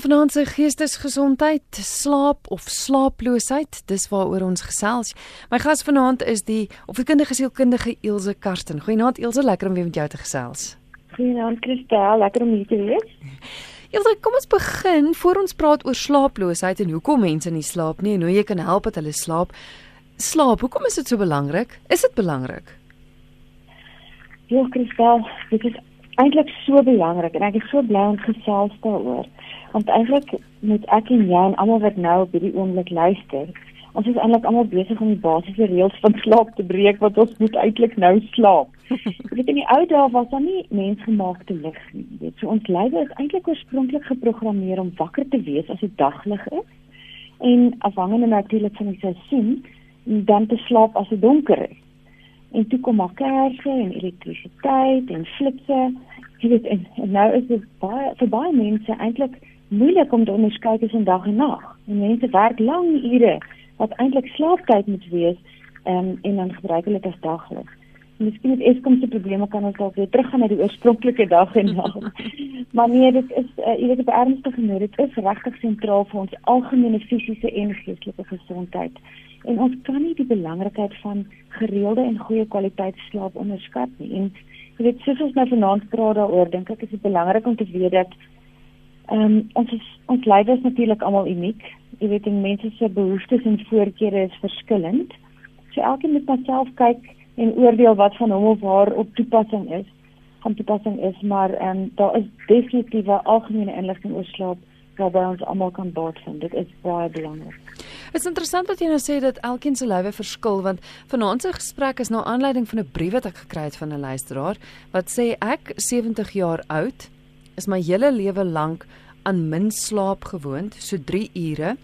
In vanaand se geestesgesondheid, slaap of slaaploosheid, dis waaroor ons gesels. My gas vanaand is die opvoedkundige sielkundige Elsje Karsten. Goeienaand Elsje, lekker om weer met jou te gesels. Goeienaand Christel, lekker om hier te wees. Elsje, kom ons begin voor ons praat oor slaaploosheid en hoekom mense nie slaap nie en hoe jy kan help dat hulle slaap. Slaap, hoekom is dit so belangrik? Is dit belangrik? Ja, Christel, dit is eintlik so belangrik en ek is so bly om gesels daaroor. Want eintlik moet ek en jy en almal wat nou op hierdie oomblik luister, ons is eintlik almal besig om die basiese reëls van slaap te breek wat ons moet eintlik nou slaap. Ek weet in die ou dae was daar nie mensgemaakte lig nie. Jy weet, so ons lywe is eintlik oorspronklik geprogrammeer om wakker te wees as dit daglig is en afhangende natuurlik van die seisoen dan te slaap as dit donker is en toe kom maar kersse en elektrisiteit en flitsse. Jy weet en, en nou is dit baie vir baie mense eintlik moeilik om te onderskei tussen dag en nag. En mense werk lang ure wat eintlik slaaptyd moet wees um, en dan gebruik hulle dit as daglig. Miskien met Eskom se probleme kan ons dalk weer teruggaan na die oorspronklike dag en nag. maar nee, dit is uh, jy weet op ernstige nood, dit is regtig sentraal vir ons algemene fisiese en geestelike gesondheid. En ons kan nie die belangrikheid van gereelde en goeie kwaliteit slaap onderskat nie. En jy weet, soos ons nou vanaand praat daaroor, dink ek is dit belangrik om te weet dat ehm um, ons is, ons lywe is natuurlik almal uniek. Jy weet, en mense se behoeftes en voorkeure is verskillend. So elkeen moet net self kyk en oordeel wat van hom of haar op toepassing is. Van toepassing is, maar ehm um, daar is definitief 'n algemene inligting oor slaap waarby ons almal kan baat vind. Dit is baie belangrik. Dit is interessant wat jy nou sê dat elkeen se lywe verskil want vanaand se gesprek is na aanleiding van 'n brief wat ek gekry het van 'n luisteraar wat sê ek 70 jaar oud is my hele lewe lank aan min slaap gewoond, so 3 ure.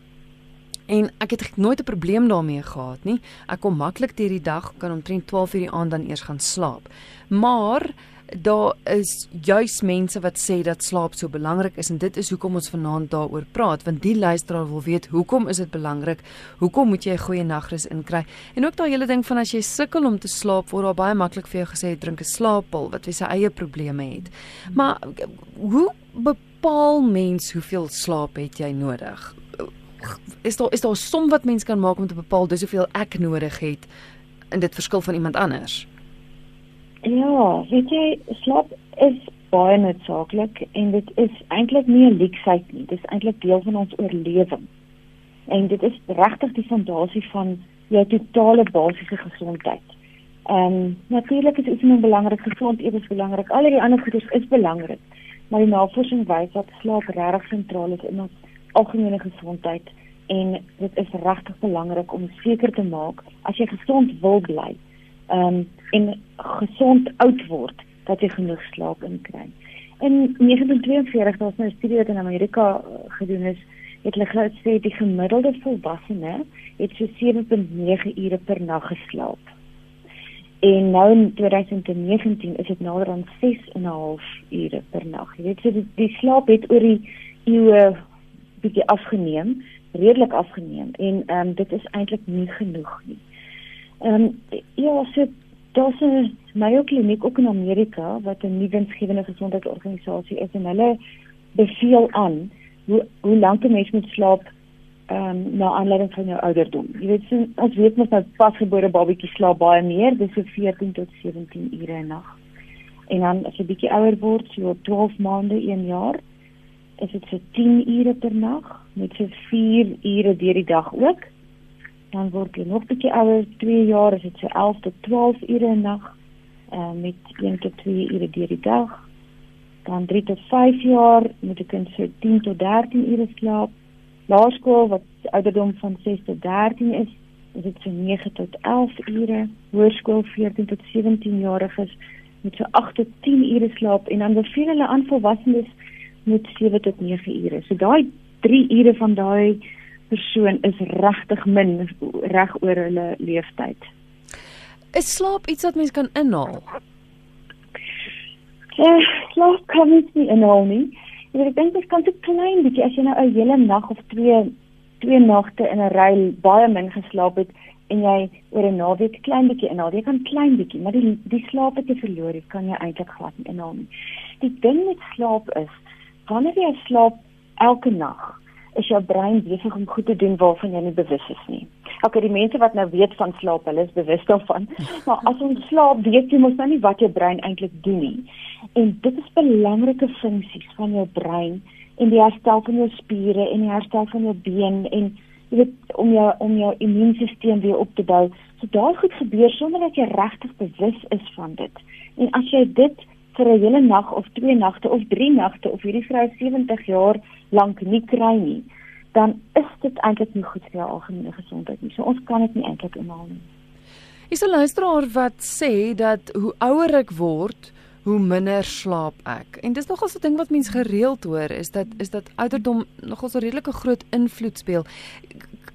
En ek het nooit 'n probleem daarmee gehad nie. Ek kom maklik deur die dag, kan omtrent 12 uur die aand dan eers gaan slaap. Maar daar is juis mense wat sê dat slaap so belangrik is en dit is hoekom ons vanaand daaroor praat want die luisteraar wil weet hoekom is dit belangrik? Hoekom moet jy 'n goeie nagrus inkry? En ook daai hele ding van as jy sukkel om te slaap word daar baie maklik vir jou gesê drink 'n slaappil wat wie se eie probleme het. Maar hoe bepaal mens hoeveel slaap het jy nodig? Is daar is daar 'n som wat mens kan maak om te bepaal dis hoeveel ek nodig het en dit verskil van iemand anders Ja, weet jy, slaap is baie noodsaaklik en dit is eintlik nie 'n leksheid nie. Dit is eintlik deel van ons oorlewing. En dit is regtig die fondasie van jou totale basiese gesondheid. Ehm um, natuurlik is oefening belangrik, gesond eet is belangrik. Al die ander goeders is belangrik. Maar die navorsing wys dat slaap regtig sentraal is in ons algemene gesondheid en dit is regtig belangrik om seker te maak as jy gesond wil bly um, en gesond oud word dat jy genoeg slaap inkry. In 1942 was 'n studie wat in Amerika uh, gedoen is, het hulle gesê die gemiddelde volwassene het so 7.9 ure per nag geslaap. En nou in 2019 is dit nader aan 6.5 ure per nag. Jy weet so die, die slaap het oor die eeue bietjie afgeneem, redelik afgeneem en ehm um, dit is eintlik nie genoeg nie. Ehm um, ja, so daar's 'n Mayo Kliniek ook in Amerika wat 'n nuwe winsgewende gesondheidsorganisasie is en hulle beveel aan hoe hoe lank 'n mens moet slaap ehm um, na aanleiding van jou ouderdom. Jy weet so, ons weet mos nou pasgebore babatjies slaap baie meer, dis so 14 tot 17 ure 'n nag. En dan as jy bietjie ouer word, so 12 maande, 1 jaar, is dit so 10 ure per nag met so 4 ure deur die dag ook dan word jy nog bietjie ouer, 2 jaar is dit so 11 tot 12 ure 'n nag uh, met 1 tot 2 ure deur die dag. Dan 3 tot 5 jaar moet 'n kind so 10 tot 13 ure slaap. Laerskool wat ouderdom van 6 tot 13 is, is dit so 9 tot 11 ure. Hoërskool 14 tot 17 jariges moet so 8 tot 10 ure slaap en dan beveel hulle aan volwassenes moet 7 tot 9 ure. So daai 3 ure van daai persoon is regtig min reg oor hulle leeftyd. Is slaap iets wat mens kan inhaal? Ja, slaap kan mens nie inhaal nie. Ek weet ek dink dit kan te klein bietjie as jy nou 'n hele nag of twee twee nagte in 'n ry baie min geslaap het en jy oor 'n naweek klein bietjie inhaal. Jy kan klein bietjie, maar die die slaap wat jy verloor het, kan jy eintlik glad nie inhaal nie. Die ding met slaap is wanneer jy slaap elke nag is jou brein besig om goed te doen waarvan jy nie bewus is nie. Okay, die mense wat nou weet van slaap, hulle is bewus daarvan. Maar as ons slaap, weet jy mos nou nie wat jou brein eintlik doen nie. En dit is belangrike funksies van jou brein en die herstel van jou spiere en die herstel van jou been en jy weet om jou om jou immuunstelsel weer op te bou. So daar goed gebeur sonder dat jy regtig bewus is van dit. En as jy dit vir 'n hele nag of twee nagte of drie nagte of hierdie vrou 70 jaar lank nie kry nie, dan is dit eintlik nie goed vir jou algemene gesondheid nie. So ons kan dit nie eintlik inhaal nie. Is 'n luisteraar wat sê dat hoe ouer ek word, hoe minder slaap ek. En dis nogal so 'n ding wat mense gereeld hoor is dat is dat ouderdom nogal so redelike groot invloed speel.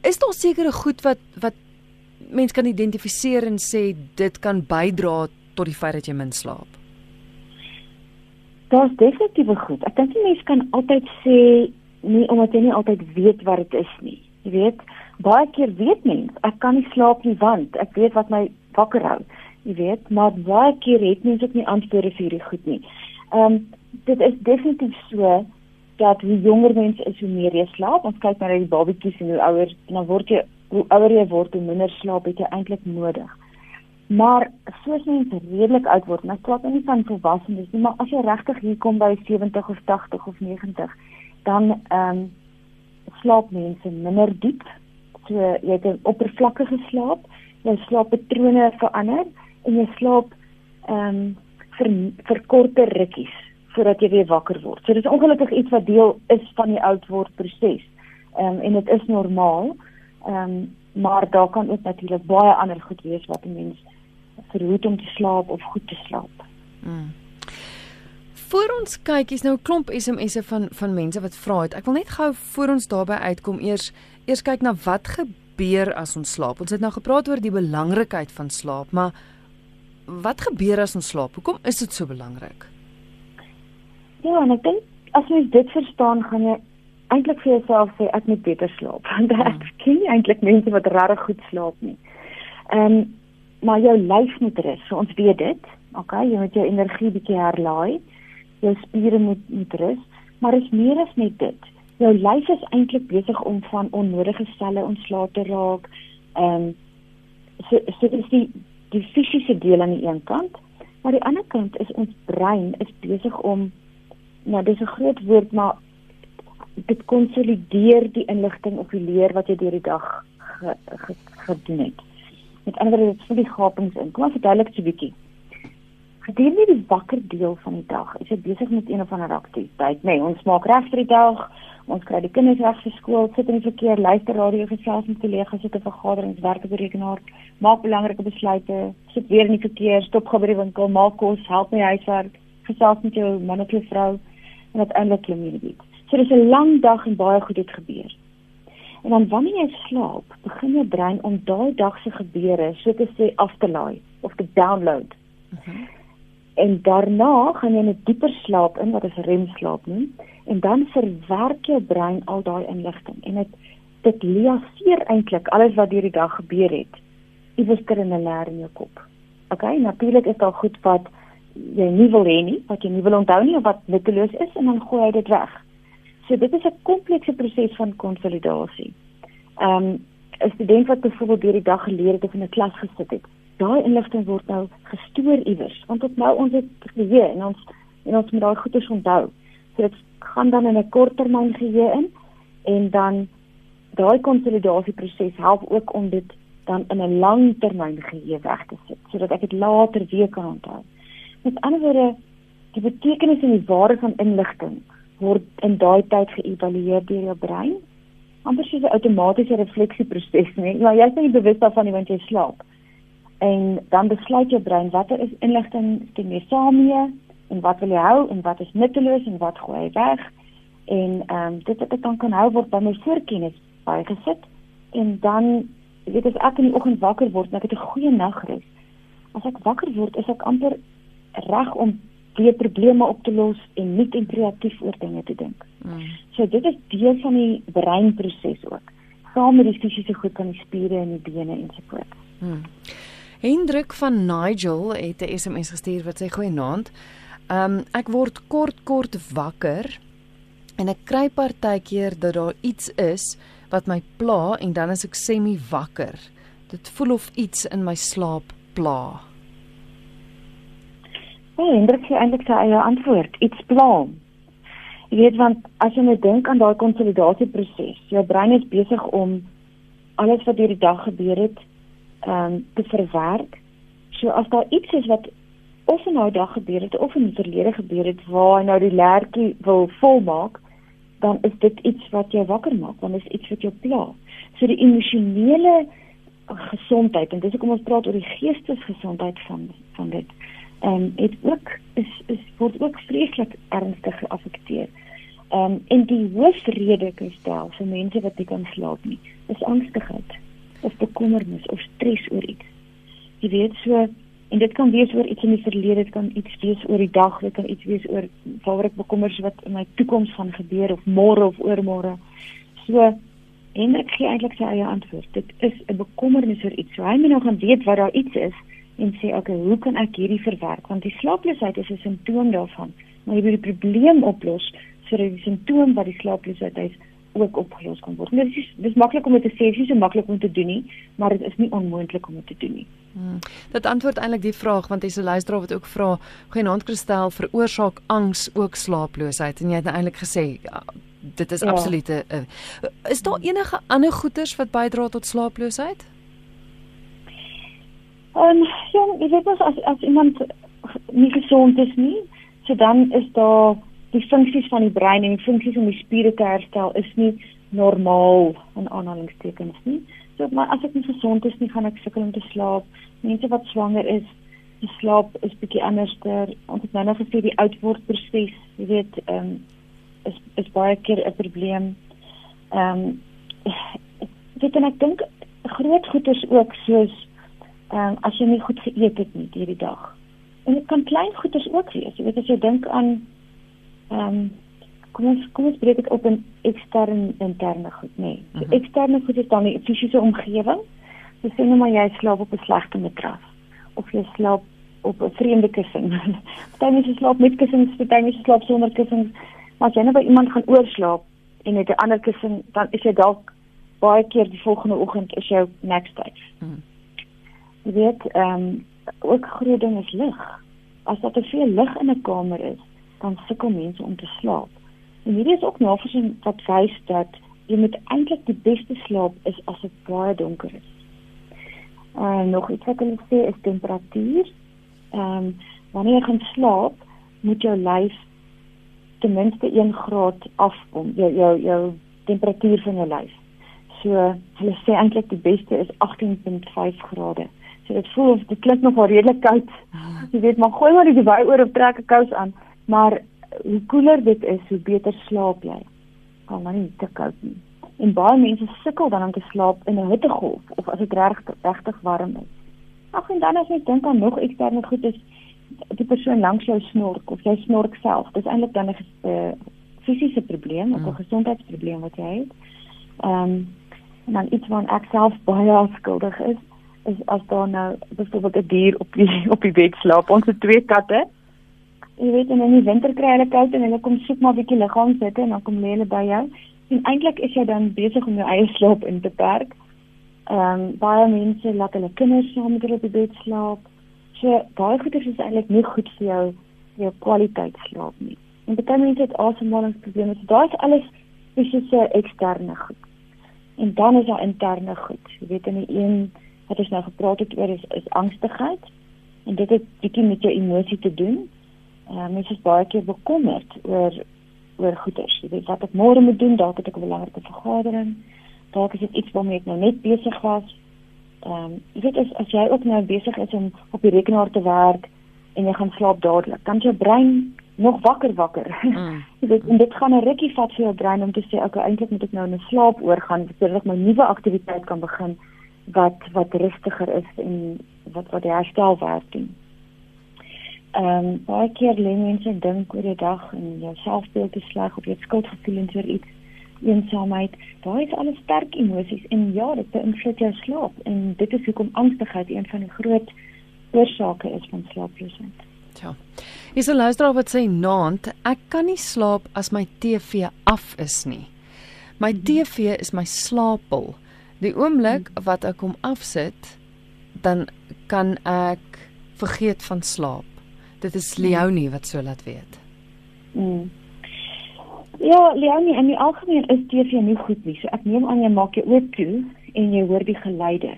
Is daar sekere goed wat wat mense kan identifiseer en sê dit kan bydra tot die feit dat jy min slaap? Daar's definitief goed. Ek dink mense kan altyd sê nie omdat jy nie altyd weet wat dit is nie. Jy weet, baie keer weet mense, ek kan nie slaap nie want ek weet wat my wakker hou jy weet, maar baie keer het mense ook nie antwoorde vir hierdie goed nie. Ehm um, dit is definitief so dat hoe jonger mense is, hoe meer jy slaap. Ons kyk na die babatjies en hoe ouer dan word jy hoe ouer jy word, hoe minder slaap het jy eintlik nodig. Maar soos mense redelik oud word, nou praat ek nie van volwassenes nie, maar as jy regtig hier kom by 70 of 80 of 90, dan ehm um, slaap mense minder diep. So jy het 'n oppervlakkige slaap, jou slaappatrone verander en jy slaap ehm um, vir vir korter rukkies voordat jy weer wakker word. So dis ongelukkig iets wat deel is van die oud word proses. Ehm um, en dit is normaal. Ehm um, maar daar kan ook natuurlik baie ander goed wees wat 'n mens verhoed om te slaap of goed te slaap. Mm. Voor ons kyk, is nou 'n klomp SMS'e van van mense wat vra het. Ek wil net gou voor ons daarby uitkom eers eers kyk na wat gebeur as ons slaap. Ons het nou gepraat oor die belangrikheid van slaap, maar wat gebeur as ons slaap? Hoekom is dit so belangrik? Ja, en ek dink as jy dit verstaan, gaan jy eintlik vir jouself sê ek moet beter slaap. Want ek hmm. ken nie eintlik mense wat regtig goed slaap nie. Ehm um, maar jou lyf moet rus. So ons weet dit. OK, jy moet jou energie bietjie herlaai. Jou spiere moet moet rus, maar is meer as net dit. Jou lyf is eintlik besig om van onnodige selle ontslae te raak. Ehm um, so so dis die die fisiese deel aan die een kant, maar die ander kant is ons brein is besig om nou dis 'n groot woord maar dit konsolideer die inligting of die leer wat jy deur die dag ge, ge, gedoen het. Met ander is vir die gapings in. Kom ons verduidelik 'n bietjie. Gedurende die wakker deel van die dag is jy besig met een of ander aktiwiteit. Nee, ons maak reg vir die dag. Ons kry die kinders reg vir skool, sit in die verkeer, luister radio, gesels met kollegas, sit 'n vergadering, werk op die rekenaar, maak belangrike besluite, sit weer in die verkeer, stop gou by die winkel, maak kos, help met huiswerk, gesels met jou man of jou vrou en uiteindelik klim jy weer. So dis 'n lang dag en baie goed het gebeur. En dan wanneer jy slaap, begin jou brein om daai dag se gebeure so te sê af te laai of te download. Uh mhm. en daarna gaan jy in 'n dieper slaap in wat ons remslaap noem en dan verwerk jou brein al daai inligting en dit dit liaseer eintlik alles wat deur die dag gebeur het iewers leer in jou kop. OK, natuurlik is daar goed wat jy nie wil hê nie, wat jy nie wil onthou nie of wat nutteloos is en dan gooi jy dit weg. So dit is 'n komplekse proses van konsolidasie. Ehm um, 'n student wat byvoorbeeld deur die dag geleer het of in 'n klas gesit het, daai inligting word nou gestoor iewers want dit nou ons het geheue en ons en ons moet daai goeie onthou. So dit gaan dan in 'n korttermyn geheue in en dan daai konsolidasieproses help ook om dit dan in 'n langtermyn geheue weg te sit sodat ek dit later weer kan onthou. Met ander woorde, die betekenis en die waarde van inligting word in daai tyd geëvalueer deur jou brein. Is dit 'n outomatiese refleksieproses, nee, maar jy is nie bewus daarvan nie want jy slaap. En dan besluit jou brein watter is inligting stem jy saam mee en wat wil jy hou en wat is nutteloos en wat gooi weg. En ehm um, dit wat ek dan kan hou word by my voorkennis bygesit en dan weet as ek in die oggend wakker word en ek het 'n goeie nagrus as ek wakker word is ek amper reg om weer probleme op te los en nuut en kreatief oor dinge te dink. Mm. So dit is deel van die breinproses ook. Saam met die fisiese goed van die spiere en die bene ensovoorts. Mm. Hendrik van Nigel het 'n SMS gestuur wat sê goeienaand. Um ek word kort kort wakker En ek kry partykeer dat daar iets is wat my pla en dan is ek semi wakker. Dit voel of iets in my slaap pla. Oh, Hendrik sê eintlik sy eie antwoord, iets pla. Jy weet want as jy net dink aan daai konsolidasieproses, jou brein is besig om alles wat deur die dag gebeur het, ehm um, te verwerk. So as daar iets is wat of in nou dag gebeur het of in die verlede gebeur het waar nou die lertjie wil volmaak, dan is dit iets wat jou wakker maak, dan is iets wat jou pla. So die emosionele gesondheid en dis hoekom ons praat oor die geestesgesondheid van van dit. Ehm um, dit ook is is word ook vreeslik ernstig geaffekteer. Ehm um, en die hoofrede kristel vir mense wat nie kan slaap nie, is angstigheid of bekommernis of stres oor iets. Jy weet so en dit kan wees oor iets in die verlede, dit kan iets wees oor die dag, dit kan iets wees oor waaroor ek bekommerd is wat in my toekoms gaan gebeur of môre of oormôre. So Hendrik gee eintlik sy eie antwoord. Dit is 'n bekommernis oor iets. So hy moet nou gaan weet wat daar iets is en sê, "Oké, okay, hoe kan ek hierdie verwerk?" Want die slaaploosheid is 'n simptoom daarvan. Maar jy moet die probleem oplos sodat die simptoom wat die slaaploosheid is ook opgelos kan word. Dit is dis maklik om dit te sê, dis nie so maklik om te doen nie, maar dit is nie onmoontlik om dit te doen nie. Hmm. Dit antwoord eintlik die vraag want dis 'n luisteraar wat ook vra, "Genoemd kristal veroorsaak angs ook slaaploosheid?" En jy het nou eintlik gesê ja, dit is ja. absolute uh, is daar enige ander goeters wat bydra tot slaaploosheid? Ehm um, ja, jy weet mos as as iemand nie gesond is nie, so dan is daar die funksies van die brein en die funksies om die spiere te herstel is nie normaal in aanhalingstekens nie. So maar as ek nie gesond is nie, gaan ek sukkel om te slaap. Mense wat swanger is, die slaap is bietjie anderster. Ons het nou net gesê die oudwordproses, jy weet, ehm um, is is baie keer 'n probleem. Ehm um, dit en ek dink groot goeders ook soos um, as jy nie goed geëet het nie hierdie dag. En dit kan klein goeders ook wees. Jy weet as jy dink aan ehm um, kom ons kom ons breek dit op in ekstern interne goed, nê. Nee. So mhm. eksterne goed is dan die fisiese omgewing. So sê nou maar jy slaap op 'n slegte matras of jy slaap op 'n vreemde kussing. Party mense slaap met kussings, party mense slaap sonder kussings. Maar as jy net by iemand gaan oorslaap en het 'n ander kussing, dan is jy dalk baie keer die volgende oggend is jou next day. Hmm. Jy weet, ehm um, ook groot ding is lig. As daar te veel lig in 'n kamer is, dan sukkel mense om te slaap. En hierdie is ook navorsing wat wys dat jy moet eintlik die beste slaap is as dit baie donker is. En uh, nog iets wat hulle sê is temperatuur. Ehm um, wanneer jy gaan slaap, moet jou lyf ten minste 1 graad afkom, jou jou jou temperatuur van jou lyf. So hulle sê eintlik die beste is 18.5 grade. So dit voel of dit klink nog maar redelik koud. Jy weet, maar gooi maar die wy oor of trek 'n kous aan, maar hoe koeler dit is, hoe beter slaap jy. Kan maar nie te koud nie. En baie mense sukkel dan om te slaap in 'n hittegolf of as dit regtig regtig warm is. Ag en dan as jy dink aan nog eksterne goed is die persoon langs jou snork of jy snork self. Dis eintlik dan 'n uh, fisiese probleem of 'n mm. gesondheidsprobleem wat jy het. Ehm um, en dan iets wat ek self baie skuldig is, is as daar nou byvoorbeeld 'n dier op die op die bed slaap. Ons het twee katte jy weet en in die winter kry hulle koud en hulle kom soek maar 'n bietjie liggaam sit en dan kom lê hulle by jou. En eintlik is jy dan besig om jou eie slaap in te perk. Ehm um, baie mense laat hulle kinders saam met hulle op die bed slaap. So baie goeders is eintlik nie goed vir jou vir jou kwaliteit slaap nie. En baie mense het asemhalingsprobleme. So daai is alles fisiese eksterne goed. En dan is daar interne goed. Jy weet in die een wat ons nou gepraat het oor is, is angstigheid. En dit het bietjie met jou emosie te doen. Uh, mense is baie keer bekommerd oor oor goeders. Jy weet wat ek môre moet doen, dalk het ek 'n belangrike vergadering. Dalk is dit iets waarmee ek nou net besig was. Ehm um, jy weet as, as jy ook nou besig is om op die rekenaar te werk en jy gaan slaap dadelik, dan jou brein nog wakker wakker. Mm. jy weet en dit gaan 'n rukkie vat vir jou brein om te sê okay, eintlik moet ek nou in 'n slaap oorgaan sodat ek my nuwe aktiwiteit kan begin wat wat rustiger is en wat wat die herstelwerk doen. Ehm um, baie keer lê mense dink oor die dag en jou selfbeeld is sleg of jy skuldgevoelens oor iets, eensaamheid. Daai is alles sterk emosies en ja, dit beïnvloed jou slaap en dit is hoekom angstigheid een van die groot oorsake is van slaaploosheid. Ja. Dis 'n luisteraar wat sê naand, ek kan nie slaap as my TV af is nie. My. TV is my slaappil. Die oomblik wat ek hom afsit, dan kan ek vergeet van slaap. Dit is mhm. Leonie wat so laat weet. Mm. Ja, Leonie, in die algemeen is TV nie goed nie. So ek neem aan jy maak jou oop toe en jy hoor die geluide.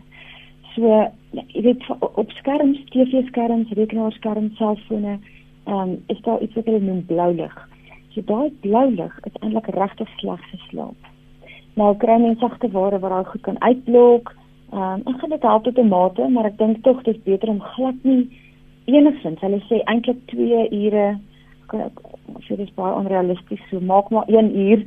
So jy weet op skerms, TV-skerms, rekenaarskerms, selfone, ehm um, is daar iets wat hulle noem blou lig. So daai blou lig is eintlik regtig sleg vir slaap. Nou kry mense sagte ware wat daai goed kan uitblok. Ehm um, ek gaan dit help tot 'n mate, maar ek dink tog dis beter om glad nie enigsins. Hulle sê eintlik 2 ure sê dis baie onrealisties. So maak maar 1 uur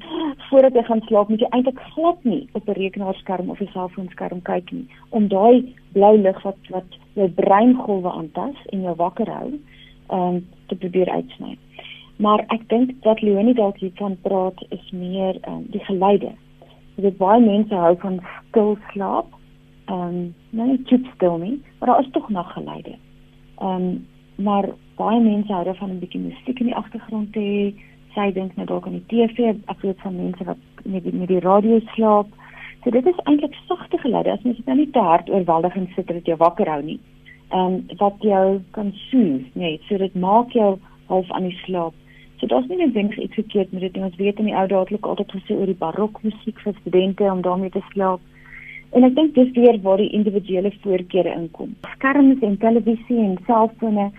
voordat jy gaan slaap, moet jy eintlik glad nie op 'n rekenaarskerm of 'n selfoonskerm kyk nie om daai blou lig wat wat jou breingolwe aantas en jou wakker hou, ehm um, te probeer uitsny. Maar ek dink dat Leonie dalk hiervan praat is meer um, die geluide. Weet baie mense hou van stil slaap. Ehm um, nou nie chips stil nie, maar daar is tog nog geluide. Ehm um, maar baie mense hou daarvan 'n bietjie musiek in die agtergrond te hê. Sy dink nou dalk aan die TV, ek weet van mense wat met die, met die radio slaap. So dit is eintlik sagte geluide. As mens dit nou nie te hard oorweldigend sit dat jy wakker hou nie. Ehm um, wat jou kan soos, nee, so dit maak jou half aan die slaap. So daar's nie dinge iets verkeerd met dit nie. Ons weet in die ou dae het altyd gesê oor die barokmusiek vir studente om daarmee te slaap. En ek dink dis weer waar die individuele voorkeure inkom. Skerms en televisie en selfone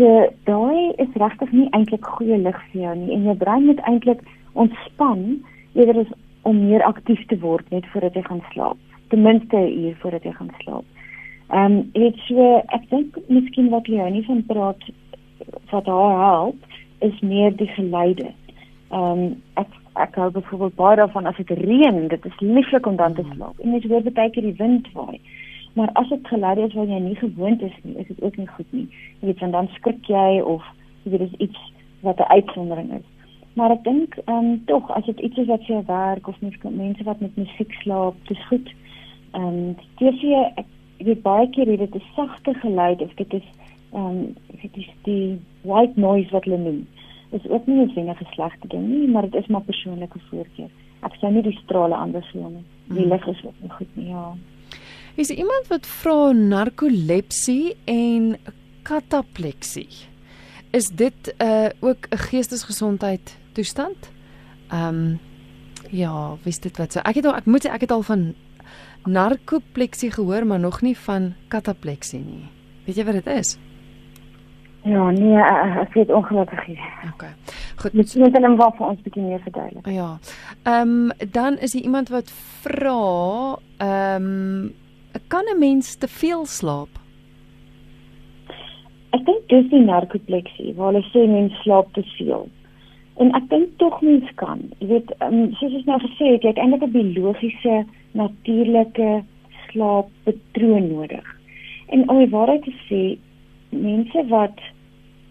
So daai is regtig nie eintlik goeie lig vir jou nie en jou brein moet eintlik ontspan eerder as om meer aktief te word net voordat jy gaan slaap. Ten minste 'n uur voordat jy gaan slaap. Ehm um, dit so ek dink miskien wat jy nie van praat wat haar help is meer die geluide. Ehm um, ek ek hou byvoorbeeld baie daarvan as dit reën, dit is lieflik om dan te slaap. En jy hoor baie keer die wind waai. Maar as dit geluide is wat jy nie gewoond is nie, is dit ook nie goed nie. Jy weet want dan skrik jy of jy weet dis iets wat 'n uitsondering is. Maar ek dink ehm um, tog as dit iets is wat jou werk of mens mense wat met musiek slaap, dis goed. Ehm um, TV ek weet baie keer jy weet 'n sagte geluid of dit is ehm um, dit is die white noise wat hulle noem. Is ook nie 'n sinne geslegte ding nie, maar dit is maar persoonlike voorkeur. Ek sou nie die strale anders nie. Die hmm. lig is ook nie goed nie, ja. Is iemand wat vra narkolepsie en katapleksie. Is dit uh ook 'n geestesgesondheid toestand? Ehm um, ja, wist dit wat so. Ek het al ek moet sê ek het al van narkolepsie gehoor, maar nog nie van katapleksie nie. Weet jy wat dit is? Ja, nee, eh, ek weet ongelukkig nie. OK. Goed. Moet net dan wat vir ons bietjie meer verduidelik. Ja. Ehm um, dan is daar iemand wat vra ehm um, kan 'n mens te veel slaap? Ek dink dis die narkolepsie waar hulle sê mens slaap te veel. En ek dink tog mens kan. Jy weet, um, soos ek nou gesê het, jy het eintlik 'n biologiese, natuurlike slaappatroon nodig. En om die waarheid te sê, mense wat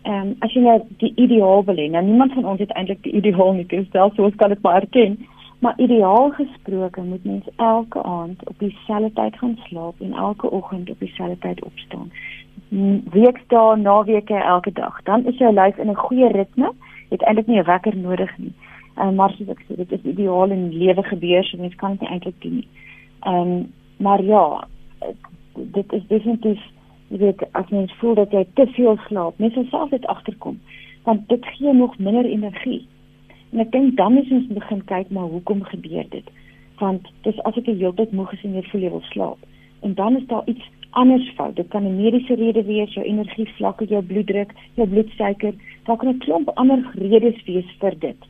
ehm um, as jy nou die ideaal wil hê, nou niemand van ons het eintlik die ideaal nie, selfs so ons kan dit maar erken. Maar ideaal gesproke moet mens elke aand op dieselfde tyd gaan slaap en elke oggend op dieselfde tyd opstaan. Weekdae, naweke, elke dag. Dan is jou lyf in 'n goeie ritme. Het eintlik nie 'n wekker nodig nie. Um, maar soos ek sê, dit is ideaal in lewe gebeur, so mens kan dit eintlik doen. Ehm, um, maar ja, dit is definitief jy weet as mens voel dat jy te veel slaap, mens sal self dit agterkom, want dit gee nog minder energie. En ek dink dan is ons begin kyk maar hoekom gebeur dit? Want dis as ek die hele tyd moeg is en weer voel jy wil slaap. En dan is daar iets anders fout. Dit kan 'n mediese rede wees, jou energievlakke, jou bloeddruk, jou bloedsuiker, daar kan 'n klomp ander redes wees vir dit.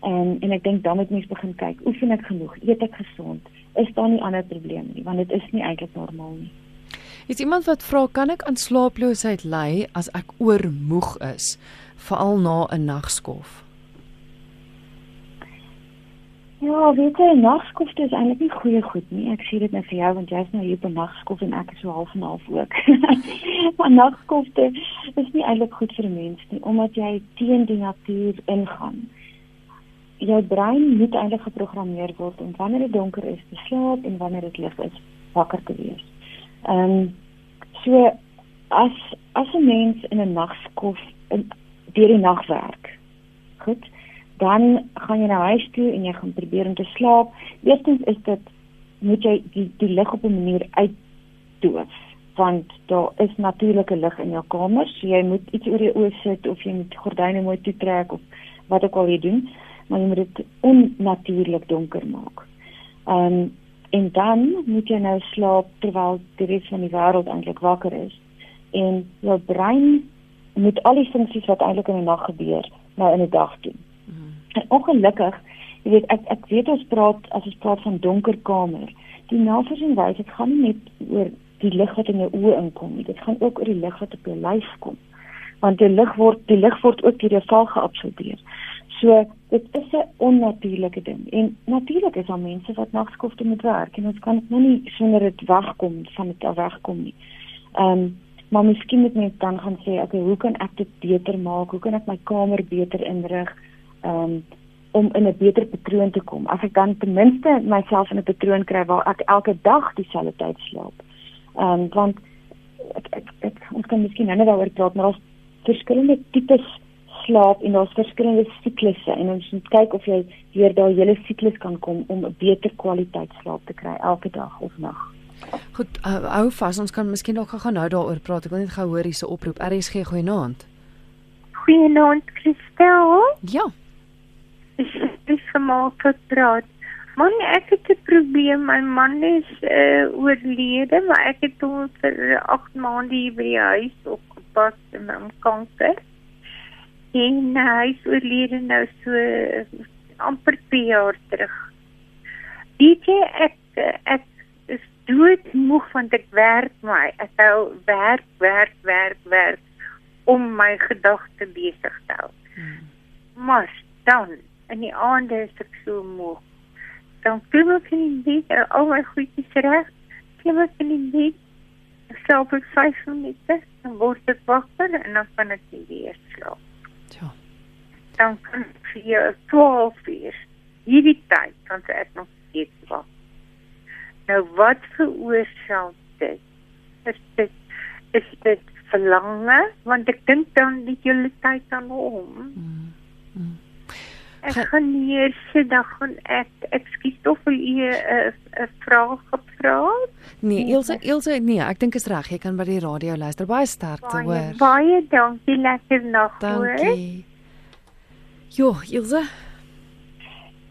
En en ek dink dan moet mens begin kyk, oefen ek genoeg? Eet ek gesond? Is daar nie ander probleme nie? Want dit is nie eintlik normaal nie. Is iemand wat vra kan ek aan slaaploosheid ly as ek oormoeg is, veral na 'n nagskof? Ja, weet jy, nagskofte is eintlik nie goeie goed nie. Ek sê dit net vir jou want jy's nou hier 'n nagskof en ek is so half en half ook. maar nagskofte is nie eintlik goed vir 'n mens nie omdat jy teen die natuur ingaan. Jou brein moet eintlik geprogrammeer word om wanneer dit donker is te slaap en wanneer dit lig is wakker te wees. Ehm um, so as as 'n mens in 'n nagskof deur die nag werk. Goed. Dan gaan jy na huis toe en jy gaan probeer om te slaap. Eerstens is dit moet jy die, die lig op 'n manier uitdoof want daar is natuurlike lig in jou kamer. So jy moet iets oor jou oë sit of jy moet gordyne mooi toetrek of wat ook al jy doen, maar jy moet dit onnatuurlik donker maak. Ehm um, en dan moet jy nou slaap terwyl die res van die wêreld eintlik wakker is en jou brein moet al die funksies wat eintlik in die nag gebeur nou in die dag doen. Mm. En ongelukkig, jy weet ek ek weet ons praat as ons praat van donker kamer. Die navorsing wys dit gaan nie net oor die lig wat in jou oë inkom nie. Dit gaan ook oor die lig wat op jou lyf kom. Want die lig word die lig word ook deur jou vel geabsorbeer. So dit is 'n onnatuurlike ding. En natuurlik is daar mense wat nagskofte moet werk en ons kan dit nou nie sonder dit wegkom van dit af wegkom nie. Ehm um, maar miskien moet mens dan gaan sê, okay, hoe kan ek dit beter maak? Hoe kan ek my kamer beter inrig? Ehm um, om in 'n beter patroon te kom. As ek dan ten minste myself in 'n patroon kry waar ek elke dag dieselfde tyd slaap. Ehm um, want ek ek, ek ons kan miskien nou daaroor praat, maar daar's verskillende tipes slaap en daar's verskillende siklusse en ons moet kyk of jy weer daai hele siklus kan kom om 'n beter kwaliteit slaap te kry elke dag of nag. Goed, uh, hou vas, ons kan miskien dalk gaan nou daaroor praat. Ek wil net gou hoor hierse oproep. RSG goeienaand. Goeienaand, Christel. Ja. Ek is gemaak het praat. Man, ek het 'n probleem. My man is uh oorlede, maar ek het hom vir 8 maande hier by die huis opgepas met hom kanker. En uh, hy is oorlede nou so uh, amper 2 jaar terug. Jy ek ek is dood moeg want ek werk my. Ek hou werk, werk, werk, werk om my gedagte besig te hou. Hmm. Maar dan in die aande is ek so moeg dan klim ek in die bed, al my goedjies reg, klim ek in die bed, slaap ek 5 minute, dan word ek wakker en dan kan ek weer slaap. Dan kan ek vir 12 uur, hierdie tyd, kan ek nog steeds wakker. Nou wat veroorsaak dit? Is dit, is dit verlange? Want ek dink dan die hele tyd aan hom. Mm. Mm. Ek gaan hier sit dan gaan ek ekskuus tog vir u 'n uh, 'n vraag gevra. Nee, Ilse, Ilse, nee, ek dink is reg. Jy kan by die radio luister. Baie sterk te hoor. Baie dankie, lekker nag hoor. Dankie. Jo, Ilse.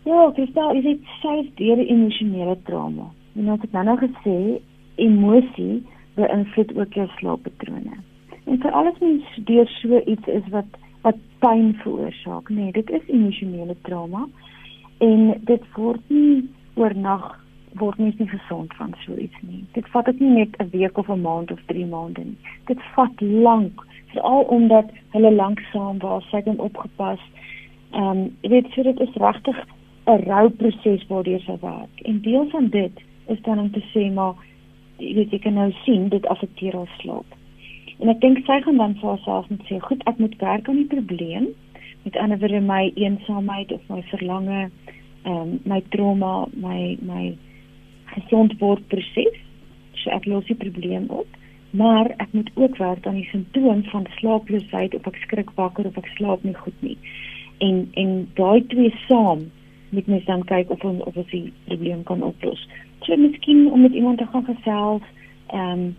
Ja, daai is dit self deur emosionele trauma. En ek het nou nog gesê emosie beïnvloed ook jou slaappatrone. En vir alles mens deur so iets is wat wat pyn veroorsaak. Nee, dit is emosionele trauma en dit word nie oornag word nie nie gesond van so iets nie. Dit vat dit nie net 'n week of 'n maand of 3 maande nie. Dit vat lank, veral omdat hulle lank saam was, sy het hom opgepas. Ehm, um, jy weet, so dit is regtig 'n rouproses waardeur sy werk. En deel van dit is dan om te sê maar jy weet jy kan nou sien dit affekteer haar slaap. En ek dink sy gaan dan vir haarself net sê, "Goed, ek moet werk aan die probleem." Met ander woorde my eensaamheid of my verlange, ehm um, my trauma, my my gesondword proses. So ek los die probleem op, maar ek moet ook werk aan die simptome van slaaploosheid of ek skrik wakker of ek slaap nie goed nie. En en daai twee saam moet mens dan kyk of ons of ons die probleem kan oplos. So miskien om met iemand te gaan gesels, ehm um,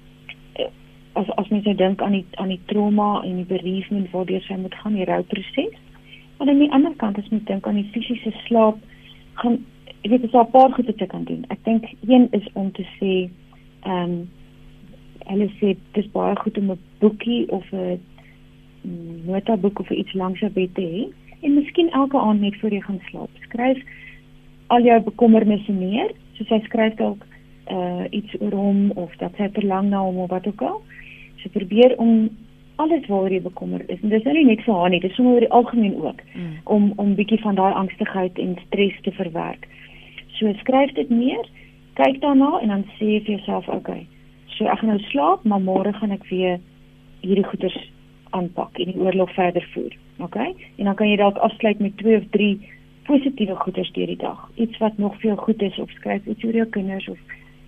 as as mens nou dink aan die aan die trauma en die bereavement waardeur sy moet gaan die rouproses. Maar aan die ander kant as mens dink aan die fisiese slaap, gaan ek weet dis 'n paar goed wat jy kan doen. Ek dink een is om te sê ehm um, hulle sê dis baie goed om 'n boekie of 'n notaboek of iets langs jou bed te hê en miskien elke aand net voor jy gaan slaap. Skryf al jou bekommernisse neer, soos hy skryf dalk uh iets oor hom of dat hy verlang na hom of wat ook al sy probeer om alles waaroor jy bekommerd is en dis nou nie net vir haar nie dis sommer oor die algemeen ook mm. om om bietjie van daai angstigheid en stres te verwerk. So skryf dit neer, kyk daarna en dan sê vir jouself. Okay, so ek gaan nou slaap, maar môre gaan ek weer hierdie goeders aanpak en die oorlog verder voer. OK? En dan kan jy dalk afsluit met 2 of 3 positiewe goeders deur die dag. Iets wat nog veel goed is of skryf iets oor jou kinders of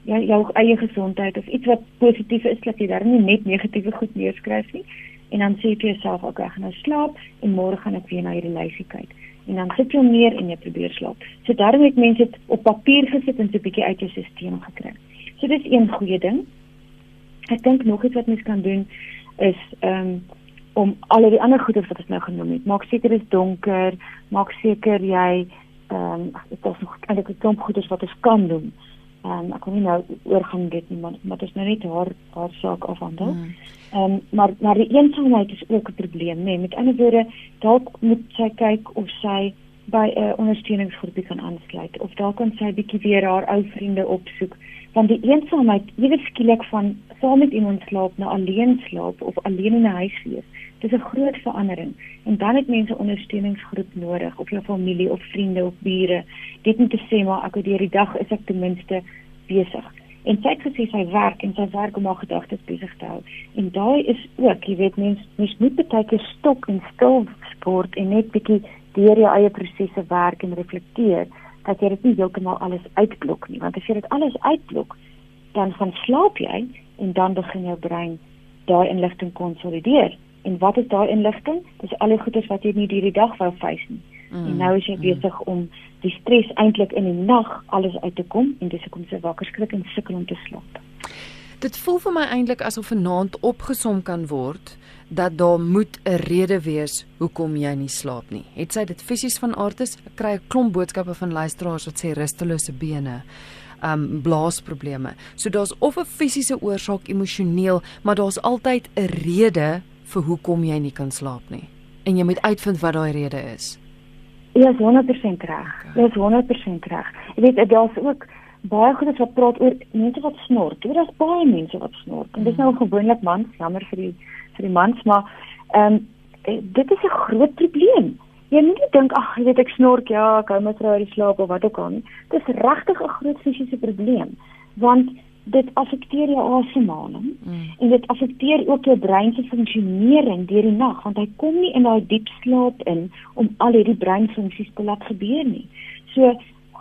jou jou eie gesondheid of iets wat positief is dat jy daar nie net negatiewe goed neerskryf nie en dan sê jy vir jouself ok, ek gaan nou slaap en môre gaan ek weer na hierdie lysie kyk. En dan sit jy meer en jy probeer slaap. So daarom het mense dit op papier gesit en so 'n bietjie uit jou stelsel gekry. So dis een goeie ding. Ek dink nog iets wat mens kan doen is ehm um, om al die ander goeie wat ek nou genoem het. Maak seker dit is donker, maak seker jy ehm um, dit is nog eintlik 'n klomp goeie wat ons kan doen. Ehm um, ek kan nie nou oorgaan dit nie, maar maar dit is nou net haar haar saak afhandel. Hmm. Ehm um, maar maar die eensaamheid is ook 'n probleem, nê. Nee. Met ander woorde, dalk moet sy kyk of sy by 'n uh, ondersteuningsgroepie kan aansluit of dalk kan sy bietjie weer haar ou vriende opsoek want die eensaamheid ewe skielik van saam met iemand slaap na alleen slaap of alleen in 'n huis wees dis 'n groot verandering. En dan het mense ondersteuningsgroep nodig of jou familie of vriende of bure. Dit moet te sê maar ek deur die dag is ek ten minste besig. En sy het gesê sy werk en sy werk om haar gedagtes besig te hou. En daai is ook jy weet mense mens moet baie keer stop en stil sport en net bietjie deur jou eie prosesse werk en reflekteer dat jy dit nie heeltemal alles uitblok nie. Want as jy dit alles uitblok dan gaan slaap jy en dan begin jou brein daai inligting konsolideer en wat is daai inligting dis al die goeders wat jy nie hierdie dag wou face nie mm, en nou is jy mm. besig om die stres eintlik in die nag alles uit te kom en dis hoekom jy wakker skrik en sukkel om te slaap dit voel vir my eintlik asof 'n naand opgesom kan word dat daar moet 'n rede wees hoekom jy nie slaap nie. Het sy dit fisies van aard is? Ek kry 'n klomp boodskappe van luisteraars wat sê rustelose bene, um blaasprobleme. So daar's of 'n fisiese oorsaak emosioneel, maar daar's altyd 'n rede vir hoekom jy nie kan slaap nie. En jy moet uitvind wat daai rede is. Ja, 100% reg. Ja, 100% reg. Jy weet daar's ook baie goed wat praat oor mense wat snor. Dit is baie mense wat snor. En dis nou gewoonlik mans, jammer vir die vir die mans, maar ehm um, dit is 'n groot probleem. Jy moet nie dink ag, jy weet ek snork, ja, ek hou my vrou uit die slaap of wat ook al nie. Dit is regtig 'n groot fisiese probleem want dit affekteer jou asemhaling mm. en dit affekteer ook jou brein se funksionering deur die nag want hy kom nie in daai diep slaap in om al hierdie breinfunksies te laat gebeur nie. So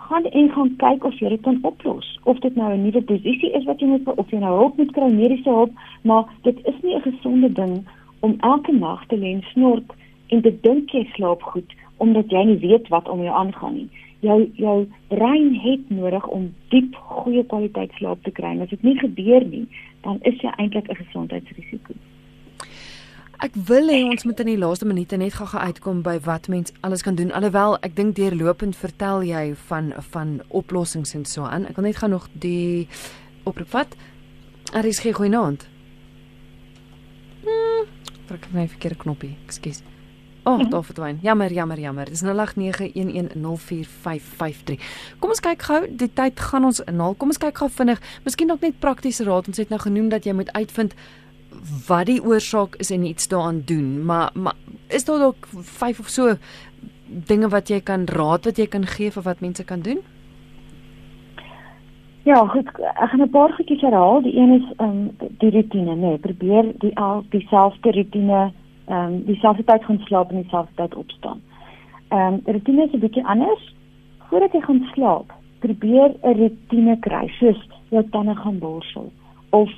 gaan en gaan kyk of jy dit kan oplos. Of dit nou 'n nuwe posisie is wat jy moet of jy nou hulp moet kry, mediese hulp, maar dit is nie 'n gesonde ding om elke nag te lê en snork en te dink jy slaap goed omdat jy nie weet wat om jou aangaan nie. Jou jou brein het nodig om diep goeie kwaliteit slaap te kry. As dit nie gebeur nie, dan is jy eintlik 'n gesondheidsrisiko. Ek wil hê ons moet in die laaste minute net gou uitkom by wat mens alles kan doen. Alhoewel ek dink deurlopend vertel jy van van oplossings en so aan. Ek wil net gou nog die oproep vat. Er is geen goeie naand. Hmm, druk net 'n verkeerde knoppie. Ekskuus. Oh, mm -hmm. daar verdwyn. Jammer, jammer, jammer. Dis 0891104553. Kom ons kyk gou. Die tyd gaan ons inhaal. Kom ons kyk gou vinnig. Miskien dalk net praktiese raad. Ons het nou genoem dat jy moet uitvind wat die oorsaak is en iets daaraan doen, maar maar is daar dalk vyf of so dinge wat jy kan raad wat jy kan gee vir wat mense kan doen? Ja, goed, ek gaan 'n paar goedjies herhaal. Die een is ehm um, die rotine, nee, probeer die al dieselfde rotine ehm um, dieselfde tyd gaan slaap en dieselfde tyd opstaan. Ehm um, die rotine is 'n bietjie anders. Voordat jy gaan slaap, probeer 'n rotine kry, soos jou tande gaan borsel of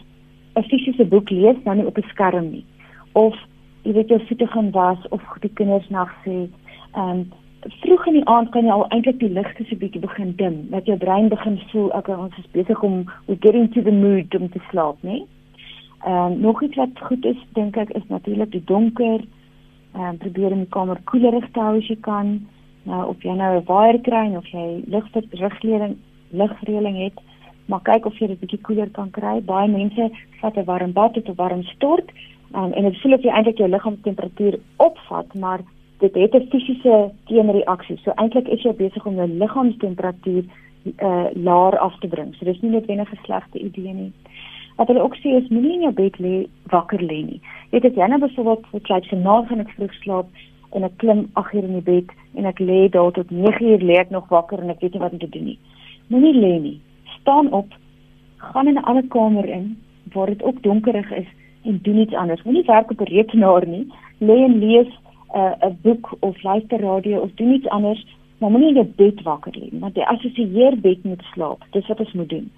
'n fisiese boek lees dan nie op 'n skerm nie. Of jy weet jou voete gaan was of die kinders nag sê, ehm um, vroeg in die aand kan jy al eintlik die ligte so bietjie begin dim, dat jou brein begin voel ek ons is besig om we getting to the mood om te slaap, né? Ehm um, nog iets wat goed is dink ek is natuurlik die donker. Ehm um, probeer om die kamer koelerig te hou as jy kan. Nou of jy nou 'n waier kry of jy ligverligleiding ligreëling het, maar kyk of jy dit bietjie koeler kan kry. Baie mense vat 'n warm bad of 'n warm stort um, en dit voel of jy eintlik jou liggaamstemperatuur opvat, maar dit het 'n fisiese teenreaksie. So eintlik is jy besig om jou liggaamstemperatuur uh laer af te bring. So dis nie noodwendig 'n slegte idee nie. Wat hulle ook sê is moenie in jou bed lê wakker lê nie. Jy weet as jy nou byvoorbeeld vir kyk se naal gaan ek vroeg slaap en ek klim 8 uur in die bed en ek lê daar tot 9 uur lê ek nog wakker en ek weet nie wat om te doen nie. Moenie lê nie staan op, gaan in 'n ander kamer in waar dit ook donkerig is en doen iets anders. Moenie werk op 'n rekenaar nie. Lê en lees 'n uh, 'n boek of luister radio of doen iets anders, maar moenie in jou bed wakker lê nie, want jy assosieer bed met slaap. Dis wat ons moet doen.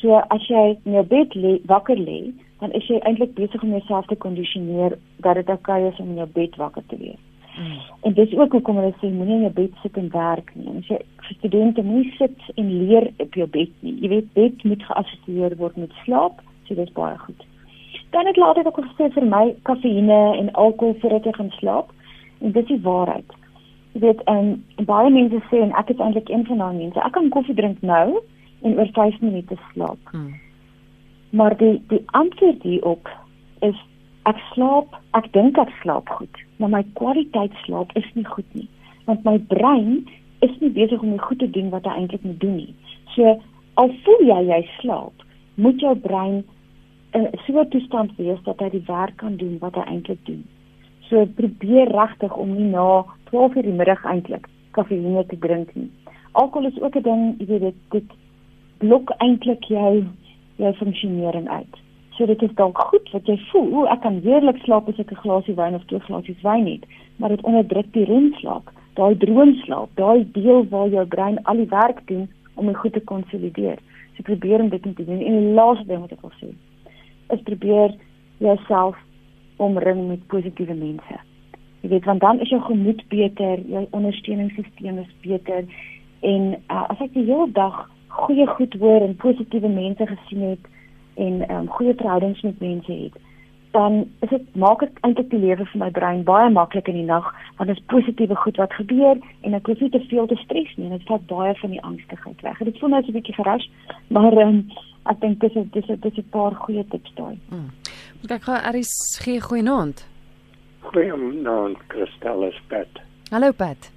So as jy in jou bed lê, wakker lê, dan is jy eintlik besig om jouself te kondisioneer dat dit oukei is om in jou bed wakker te wees. Mm. En dis ook hoekom hulle sê moenie in jou bed sit en werk nie. As jy vir studente moenie sit en leer op jou bed nie. Jy weet bed moet geassosieer word met slaap, so dis baie goed. Dan het later ook gesê vir my kafeïne en alkohol voordat jy gaan slaap. En dit is die waarheid. Jy weet en, en baie mense sê en ek is eintlik een van daai mense. Ek kan koffie drink nou en oor 5 minute slaap. Hmm. Maar die die antwoord hierop is ek slaap, ek dink ek slaap goed, maar my kwaliteit slaap is nie goed nie, want my brein is nie besig om die goed te doen wat hy eintlik moet doen nie. So al voel jy jy slaap, moet jou brein in so 'n toestand wees dat hy die werk kan doen wat hy eintlik doen. So probeer regtig om nie na 12:00 in die middag eintlik kafeïne te drink nie. Alkohol is ook 'n ding, jy weet dit dit blok eintlik jou jou funksionering uit. So dit is dalk goed wat jy voel, o, ek kan heerlik slaap as ek 'n glasie wyn of twee glasies wyn het, maar dit onderdruk die remslaap, daai droomslaap, daai deel waar jou brein al die werk doen om dit goed te konsolideer. So probeer om dit te doen. En die laaste ding wat ek wil sê, is probeer jouself omring met positiewe mense. Jy weet want dan is jou gemoed beter, jou ondersteuningssisteem is beter en uh, as ek die hele dag goeie goed hoor en positiewe mense gesien het en ehm um, goeie verhoudings met mense het, dan is dit maak dit eintlik die lewe vir my brein baie maklik in die nag want dit is positiewe goed wat gebeur en ek hoef nie te veel te stres nie en dit vat baie van die angstigheid weg. Dit voel nou so 'n bietjie gerush, maar ehm um, ek dink dis dis dis 'n paar goeie tips daai. Hmm. Ek gaan Aris gee goeie naand. Goeie naand, Christel is Pat. Hallo Pat.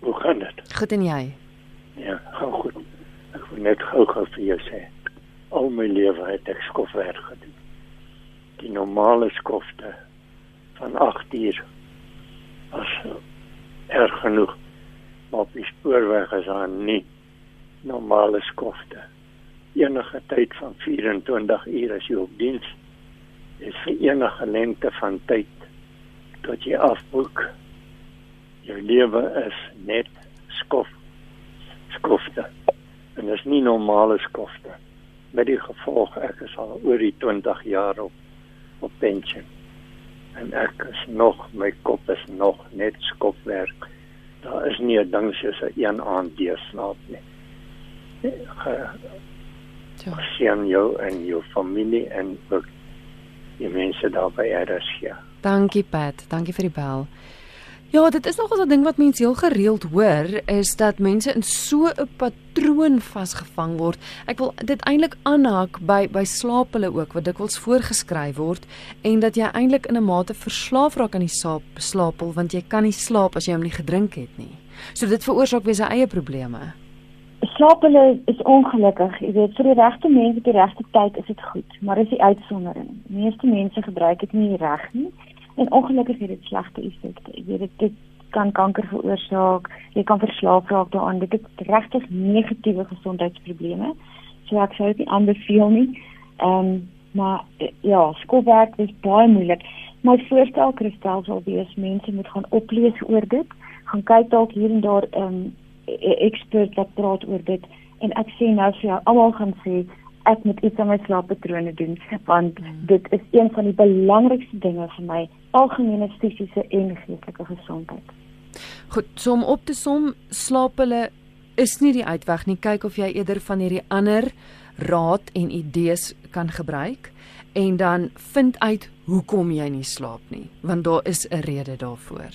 Hoe gaan dit? Goed en jy? Ja, gaan goed net gou-gou vir jou sê. Al my lewe het ek skofwerk gedoen. Die normale skofte van 8 uur was erg genoeg. Maar op die spoorweg is daar nie normale skofte. Enige tyd van 24 uur as jy op diens is vir enige lengte van tyd tot jy afboek. Jou lewe is net skof skofte en dis nie normale skofte met die gevolg ek is al oor die 20 jaar op op pensioen. En ek is nog my kop is nog net skopwerk. Daar is nie 'n ding soos 'n een aand deurslaap nie. Ja sien jou en jou familie en ook die mense daar by RSG dankie Pat. Dankie vir die bel Ja, dit is nogal 'n ding wat mense heel gereeld hoor, is dat mense in so 'n patroon vasgevang word. Ek wil dit eintlik aanhaak by by slaaphulle ook wat dikwels voorgeskryf word en dat jy eintlik in 'n mate verslaaf raak aan die slaap slaapel want jy kan nie slaap as jy hom nie gedrink het nie. So dit veroorsaak weer sy eie probleme. Slaaphulle is ongelukkig. Jy weet, vir die regte mense op die regte tyd is dit goed, maar is die uitsondering. Meeste mense gebruik dit nie reg nie en ongelukkig het dit slegte effekte. Jy weet dit, dit kan kanker veroorsaak, jy kan verslaaf raak daaraan. Dit het regtig negatiewe gesondheidsprobleme. So ek sou dit nie aanbeveel nie. Ehm um, maar ja, skoolwerk is baie moeilik. My voorstel Christel sal wees mense moet gaan oplees oor dit, gaan kyk dalk hier en daar 'n um, ekspert wat praat oor dit en ek sê nou vir jou almal gaan sê ek moet iets aan my slaappatrone doen want mm. dit is een van die belangrikste dinge vir my algemene fisiese en geestelike gesondheid. Goed, so om op te som, slaap hulle is nie die uitweg nie. Kyk of jy eerder van hierdie ander raad en idees kan gebruik en dan vind uit hoekom jy nie slaap nie, want daar is 'n rede daarvoor.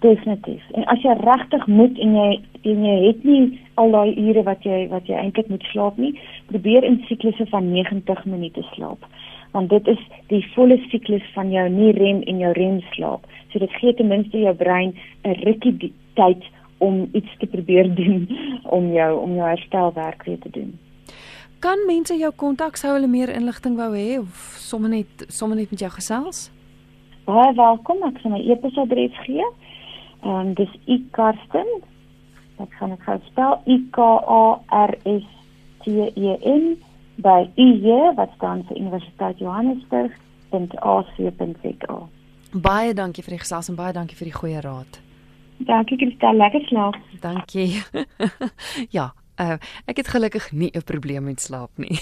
Definitief. En as jy regtig moet en jy en jy het nie al daai ure wat jy wat jy eintlik moet slaap nie, probeer in siklusse van 90 minute slaap. Want dit is die volle siklus van jou nie rem en jou rem slaap. So dit gee ten minste jou brein 'n rukkie tyd om iets te probeer doen om jou om jou herstelwerk weer te doen. Kan mense jou kontak sou hulle meer inligting wou hê of sommer net sommer net met jou gesels? Baie welkom, ek sal my e-posadres gee. Ehm um, dis i Karsten. Ek gaan dit gou spel I K A R S T E N by IE wat staan vir Universiteit Johannesburg en AC.za. Baie dankie vir die gesels en baie dankie vir die goeie raad. Dankie Christel, lekker slaap. Dankie. ja, Uh, ek het gelukkig nie 'n probleem met slaap nie.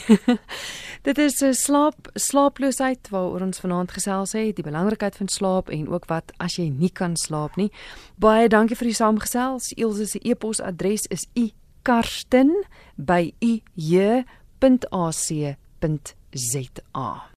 Dit is 'n slaap slaaploosheid waaroor ons vanaand gesels het, die belangrikheid van slaap en ook wat as jy nie kan slaap nie. Baie dankie vir die saamgesels. Ilse se e-posadres is ikarsten@ij.ac.za.